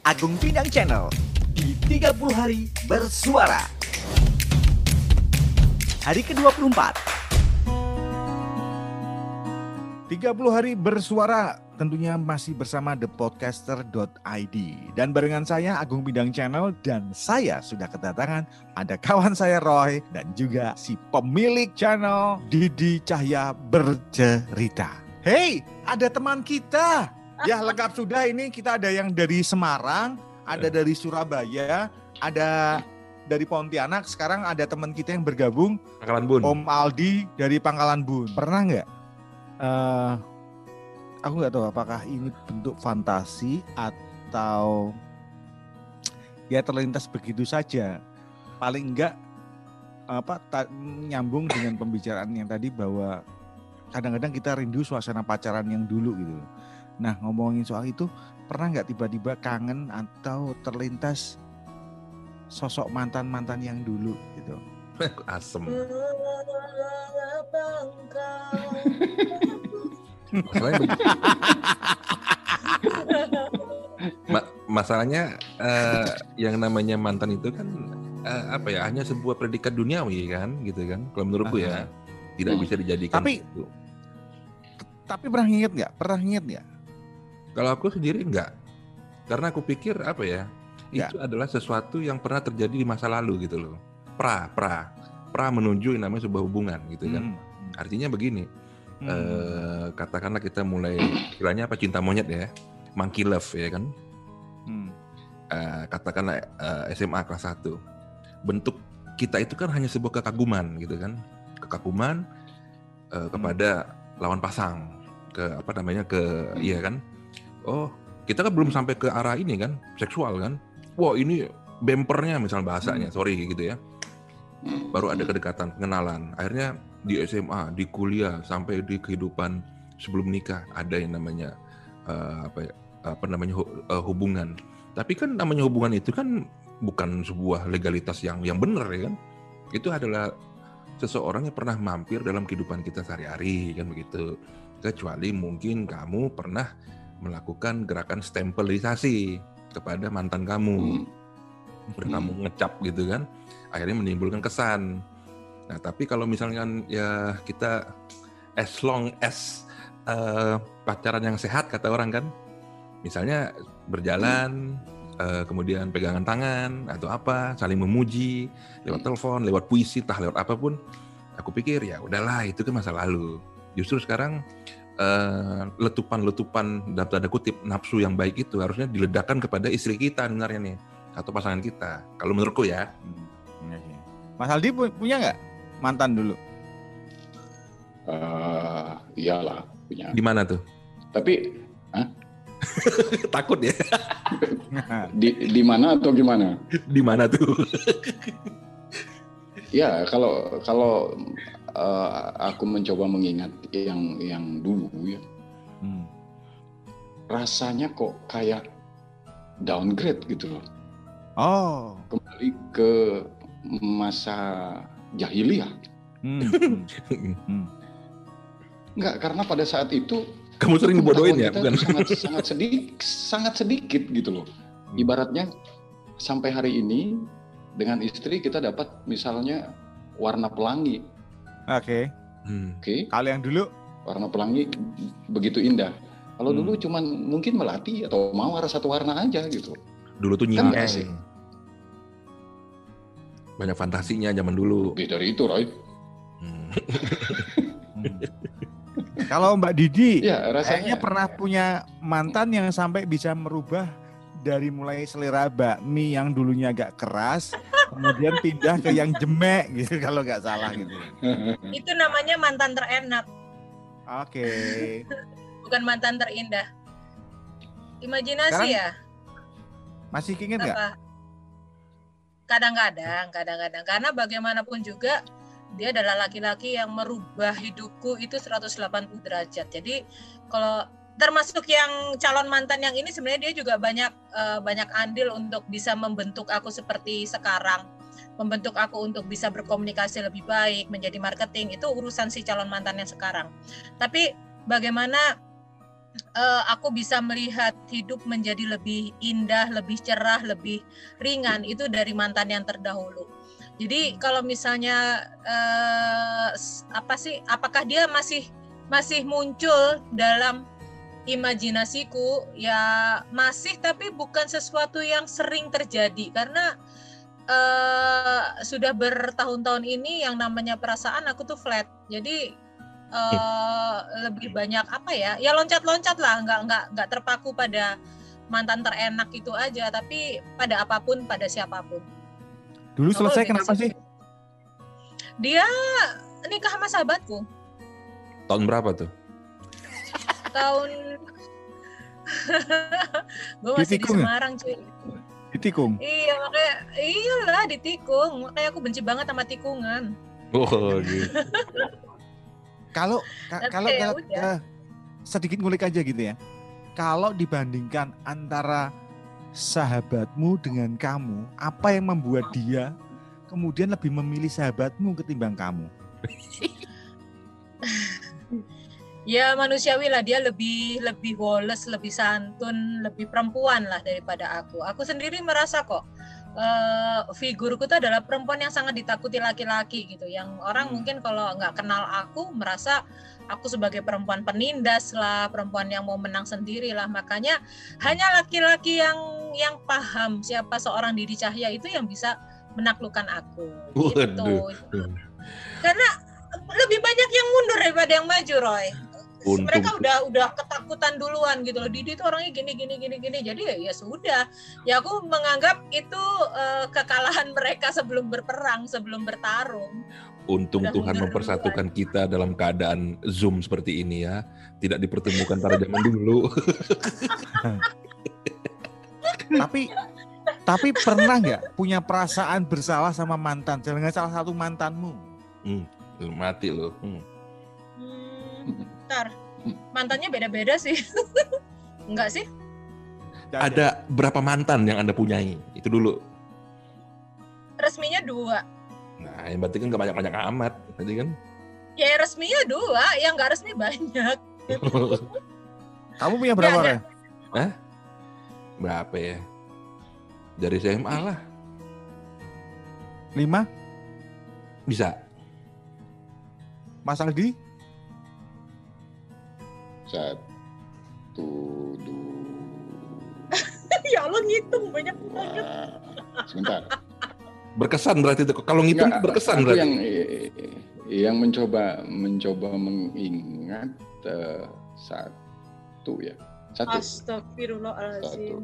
Agung Bidang Channel di 30 hari bersuara. Hari ke-24. 30 hari bersuara tentunya masih bersama thepodcaster.id dan barengan saya Agung Bidang Channel dan saya sudah kedatangan ada kawan saya Roy dan juga si pemilik channel Didi Cahya Bercerita. Hey, ada teman kita. Ya lengkap sudah ini kita ada yang dari Semarang, ada dari Surabaya, ada dari Pontianak, sekarang ada teman kita yang bergabung Pangkalan Bun. Om Aldi dari Pangkalan Bun. Pernah nggak? eh aku nggak tahu apakah ini bentuk fantasi atau ya terlintas begitu saja. Paling enggak apa ta- nyambung dengan pembicaraan yang tadi bahwa kadang-kadang kita rindu suasana pacaran yang dulu gitu. Nah ngomongin soal itu pernah nggak tiba-tiba kangen atau terlintas sosok mantan-mantan yang dulu gitu? Asem. Ma- masalahnya eh, yang namanya mantan itu kan eh, apa ya hanya sebuah predikat duniawi kan gitu kan kalau menurutku ya tidak Hmm. bisa dijadikan Tapi- itu. Tapi pernah inget nggak? Pernah inget nggak? Kalau aku sendiri enggak. Karena aku pikir apa ya Ya. itu adalah sesuatu yang pernah terjadi di masa lalu gitu loh. Pra pra. Pra menuju yang namanya sebuah hubungan gitu kan. Hmm. artinya begini Hmm. eh, katakanlah kita mulai istilahnya apa cinta monyet ya monkey love ya kan. Hmm. eh, katakanlah eh, SMA kelas 1 bentuk kita itu kan hanya sebuah kekaguman gitu kan. Kekaguman eh, kepada lawan pasang ke apa namanya ke iya kan oh kita kan belum sampai ke arah ini kan seksual kan? Wah ini bempernya misal bahasanya sorry gitu ya. Hmm. baru ada kedekatan pengenalan akhirnya di SMA di kuliah sampai di kehidupan sebelum nikah ada yang namanya eh, apa ya, apa namanya eh, hubungan. Tapi kan namanya hubungan itu kan bukan sebuah legalitas yang yang benar ya kan? Itu adalah seseorang yang pernah mampir dalam kehidupan kita sehari-hari kan begitu. Kecuali mungkin kamu pernah melakukan gerakan stempelisasi kepada mantan kamu. Hmm. udah Hmm. kamu ngecap gitu kan akhirnya menimbulkan kesan. Nah tapi kalau misalkan ya kita as long as eh, pacaran yang sehat kata orang kan. Misalnya berjalan eh, kemudian pegangan tangan atau apa saling memuji lewat telepon lewat puisi entah lewat apa pun aku pikir ya udahlah itu kan masa lalu. Justru sekarang eh, letupan-letupan dalam tanda kutip nafsu yang baik itu harusnya diledakkan kepada istri kita sebenarnya nih atau pasangan kita kalau menurutku ya Iya sih. Mas Aldi pu- punya nggak mantan dulu? Eh, iyalah punya. di mana tuh Tapi takut ya di di mana atau gimana? di mana tuh Ya kalau kalau eh, aku mencoba mengingat yang yang dulu ya Hmm. rasanya kok kayak downgrade gitu loh. Oh. Kembali ke masa jahiliyah. Hmm. hmm. Enggak, karena pada saat itu kamu sering dibodohin ya bukan sangat sangat sedikit sangat sedikit gitu loh Hmm. ibaratnya sampai hari ini dengan istri kita dapat misalnya warna pelangi Oke. Hmm. oke Kalau yang dulu warna pelangi begitu indah kalau Hmm. dulu cuman mungkin melati atau mawar satu warna aja gitu dulu tuh Kan nyingeng asik. banyak fantasinya zaman dulu lebih dari itu Roy Hmm. Kalau Mbak Didi, ya kayaknya rasanya pernah punya mantan yang sampai bisa merubah dari mulai selera bakmi yang dulunya agak keras, kemudian pindah ke yang jemek gitu kalau nggak salah gitu. Itu namanya mantan terenak, Oke. bukan mantan terindah. Imajinasi Sekarang ya, Masih inget nggak? Kadang-kadang, kadang-kadang. Karena bagaimanapun juga dia adalah laki-laki yang merubah hidupku itu 180 derajat. Jadi kalau termasuk yang calon mantan yang ini sebenarnya dia juga banyak eh, banyak andil untuk bisa membentuk aku seperti sekarang membentuk aku untuk bisa berkomunikasi lebih baik menjadi marketing itu urusan si calon mantan yang sekarang tapi bagaimana eh, aku bisa melihat hidup menjadi lebih indah, lebih cerah, lebih ringan itu dari mantan yang terdahulu. Jadi kalau misalnya s- apa sih? Apakah dia masih masih muncul dalam imajinasiku? Ya masih, tapi bukan sesuatu yang sering terjadi karena eh, sudah bertahun-tahun ini yang namanya perasaan aku tuh flat. Jadi eh, lebih banyak apa ya? Ya loncat-loncat lah, nggak nggak nggak terpaku pada mantan terenak itu aja, tapi pada apa pun, pada siapa pun. Dulu selesai lebih kenapa ke sih? Dia nikah sama sahabatku Tahun berapa tuh? Tahun gue masih di Ditikung ya? Semarang cuy Ditikung. iya makanya iyalah ditikung makanya aku benci banget sama tikungan Oh, gitu. Kalau kalau ya eh, sedikit ngulik aja gitu ya. Kalau dibandingkan antara sahabatmu dengan kamu, apa yang membuat dia kemudian lebih memilih sahabatmu ketimbang kamu? ya manusiawi lah. Dia lebih lebih woles lebih santun lebih perempuan lah daripada aku. Aku sendiri merasa kok eh, figurku itu adalah perempuan yang sangat ditakuti laki-laki gitu. Yang orang Hmm. mungkin kalau nggak kenal aku merasa aku sebagai perempuan penindas lah perempuan yang mau menang sendiri lah. Makanya hanya laki-laki yang yang paham siapa seorang Didi Cahya itu yang bisa menaklukkan aku. Gitu. Waduh. karena lebih banyak yang mundur daripada yang maju Roy Untung mereka udah udah ketakutan duluan gitu loh Didi itu orangnya gini gini gini gini jadi ya, ya sudah ya aku menganggap itu eh, kekalahan mereka sebelum berperang sebelum bertarung Untung Udah Tuhan mempersatukan kita dalam keadaan Zoom seperti ini ya. Tidak dipertemukan pada zaman dulu. tapi tapi pernah nggak punya perasaan bersalah sama mantan dengan salah satu mantanmu? Lu Mati loh. Hmm. hmm, ntar mantannya beda-beda sih enggak sih Nggak Ada berapa mantan yang Anda punyai? Itu dulu. resminya dua Nah, yang berarti kan gak banyak-banyak amat. Tadi kan. ya resminya dua yang nggak resmi banyak Kamu punya berapa? Ya, Re? berapa ya? Dari SMA lah. Lima? Bisa. Mas Aldi? Satu, dua, ya Allah ngitung banyak banget sebentar. Berkesan berarti itu. Kalau ngitung Enggak, berkesan aku berarti. yang yang mencoba mencoba mengingat eh, satu ya satu Astagfirullahaladzim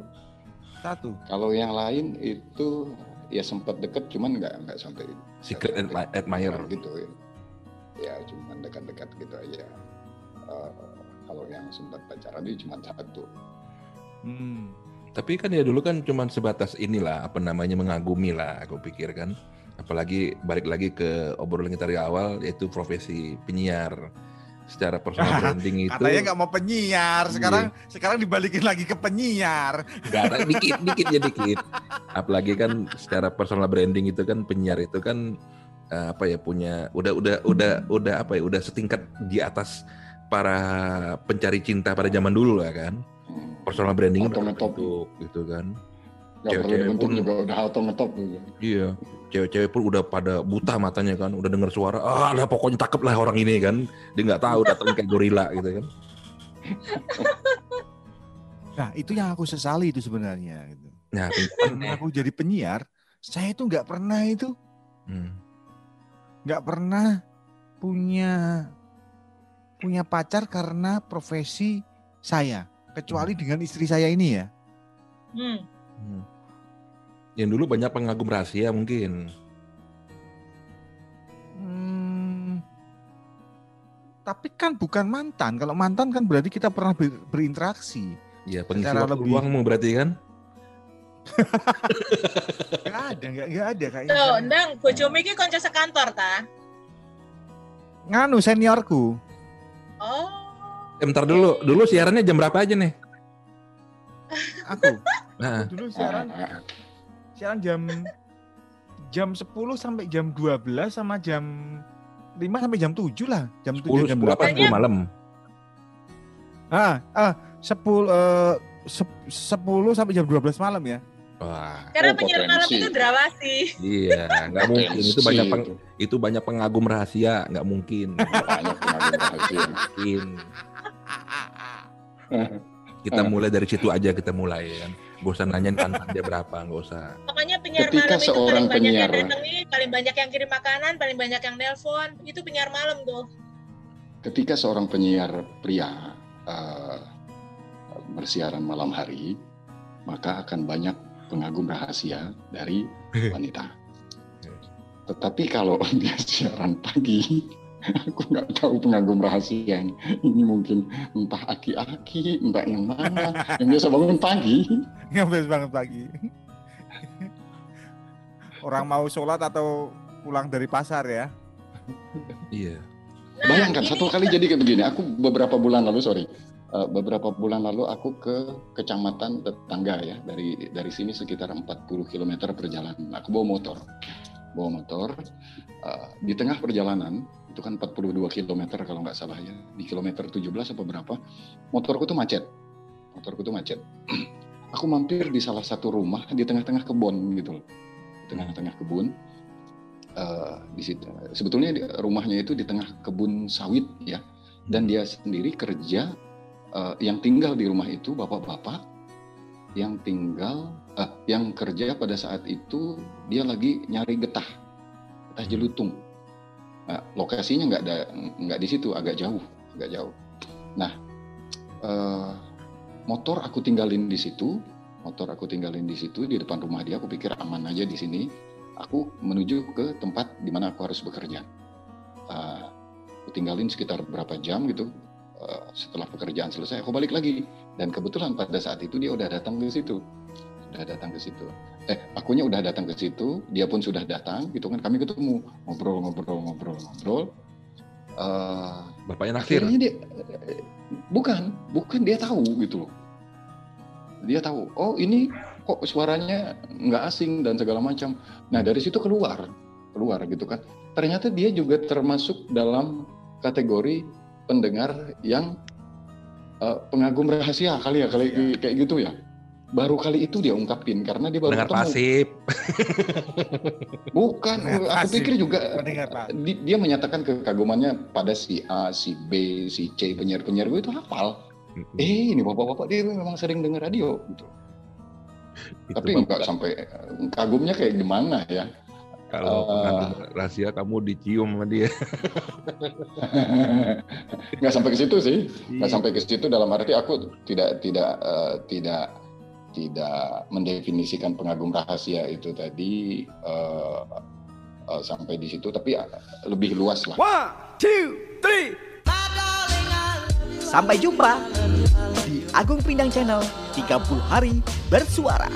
Satu. kalau yang lain itu ya sempat deket cuman nggak nggak sampai Secret admi- admirer. gitu ya ya cuman dekat-dekat gitu aja Eh, kalau yang sempat pacaran itu cuma satu Hmm. Tapi kan ya dulu kan cuma sebatas inilah apa namanya mengagumi lah aku pikir kan. Apalagi balik lagi ke obrolan kita dari awal yaitu profesi penyiar. Secara personal branding itu Katanya nggak mau penyiar, sekarang sekarang dibalikin lagi ke penyiar. nggak ada dikit dikit ya dikit. Apalagi kan secara personal branding itu kan penyiar itu kan eh, apa ya punya udah udah udah udah apa ya udah setingkat di atas para pencari cinta pada zaman dulu lah kan. Hmm. Personal branding Auto udah ngetop. gitu kan. nggak perlu dibentuk pun- juga udah auto ngetop gitu. Iya, cewek-cewek pun udah pada buta matanya kan, udah dengar suara, ah lah pokoknya cakep lah orang ini kan, dia nggak tahu datang kayak gorila gitu kan. Nah itu yang aku sesali itu sebenarnya. Gitu. Nah, aku jadi penyiar, saya itu nggak pernah itu, hmm. nggak pernah punya punya pacar karena profesi saya, kecuali dengan istri saya ini ya. hmm. hmm. Yang dulu banyak pengagum rahasia mungkin. Hmm, tapi kan bukan mantan. Kalau mantan kan berarti kita pernah ber- berinteraksi. Ya pengisi waktu lebih- luangmu berarti kan. Gak ada, gak, gak ada kayaknya. Tuh, ndang bojomu iki kanca sekantor ta? Nganu seniorku. Oh. Eh, bentar dulu, dulu siarannya jam berapa aja nih? Aku. Nah, Dulu siaran siaran jam jam 10 sampai jam 12 sama jam 5 sampai jam 7 lah. Jam 7 10, jam 10 apa 8. 10 malam? Ah, ah, 10 eh, sep- 10 sampai jam 12 malam ya. Wah, Karena Oh, penyiar malam itu drawasi. iya, nggak mungkin itu banyak peng- itu. banyak pengagum rahasia, nggak mungkin. banyak pengagum rahasia. mungkin. Kita mulai dari situ aja kita mulai ya kan. Gak usah nanyain kantan dia berapa, nggak usah. Pokoknya penyiar Ketika malam itu seorang paling banyak yang penyiar- datang nih, paling banyak yang kirim makanan, paling banyak yang nelpon. Itu penyiar malam tuh. Ketika seorang penyiar pria eh, bersiaran malam hari, maka akan banyak pengagum rahasia dari wanita. Tetapi kalau dia siaran pagi, aku nggak tahu pengagum rahasia ini. Ini mungkin entah aki-aki, entah yang mana, yang biasa bangun pagi. Ngapain banget pagi. Orang mau sholat atau pulang dari pasar ya. Iya. Bayangkan satu kali jadi kayak begini. Aku beberapa bulan lalu, sorry, eh, beberapa bulan lalu aku ke kecamatan tetangga ya dari dari sini sekitar 40 km perjalanan. Aku bawa motor, bawa motor. eh, di tengah perjalanan itu kan 42 km kalau nggak salah ya, di kilometer 17 apa berapa, motorku tuh macet. Motorku tuh macet. aku mampir di salah satu rumah di tengah-tengah kebun gitu loh. Di tengah-tengah kebun. Eh, di situ sebetulnya rumahnya itu di tengah kebun sawit ya dan dia sendiri kerja eh, yang tinggal di rumah itu bapak-bapak yang tinggal eh, yang kerja pada saat itu dia lagi nyari getah getah jelutung Nah, lokasinya nggak ada nggak di situ agak jauh agak jauh nah eh, motor aku tinggalin di situ motor aku tinggalin di situ di depan rumah dia aku pikir aman aja di sini aku menuju ke tempat di mana aku harus bekerja. Uh, aku tinggalin sekitar berapa jam gitu. Uh, setelah pekerjaan selesai, aku balik lagi. Dan kebetulan pada saat itu dia udah datang ke situ. Udah datang ke situ. Eh, akunya udah datang ke situ, dia pun sudah datang, gitu kan. Kami ketemu, ngobrol, ngobrol, ngobrol, ngobrol. Uh, Bapaknya naksir. akhirnya dia eh, bukan, bukan dia tahu gitu loh. Dia tahu, oh ini kok suaranya nggak asing dan segala macam. Nah dari situ keluar, keluar gitu kan. Ternyata dia juga termasuk dalam kategori pendengar yang eh, pengagum rahasia kali ya, kali kayak gitu ya. Baru kali itu dia ungkapin karena dia baru Pendengar ketemu. pasif. Bukan, Pendengar aku pasif. pikir juga pasif. di- dia menyatakan kekagumannya pada si A, si B, si C penyiar-penyiar gue itu hafal. Mm-mm. Eh ini bapak-bapak dia memang sering dengar radio gitu. Itu Tapi nggak sampai eh, kagumnya kayak gimana ya? Kalau pengagum rahasia kamu dicium sama dia. nggak sampai ke situ sih. Iya. Nggak sampai ke situ dalam arti aku tidak tidak eh, tidak tidak mendefinisikan pengagum rahasia itu tadi eh, eh, sampai di situ, tapi lebih luas lah. One, two, three. Sampai jumpa di Agung Pindang Channel 30 hari bersuara.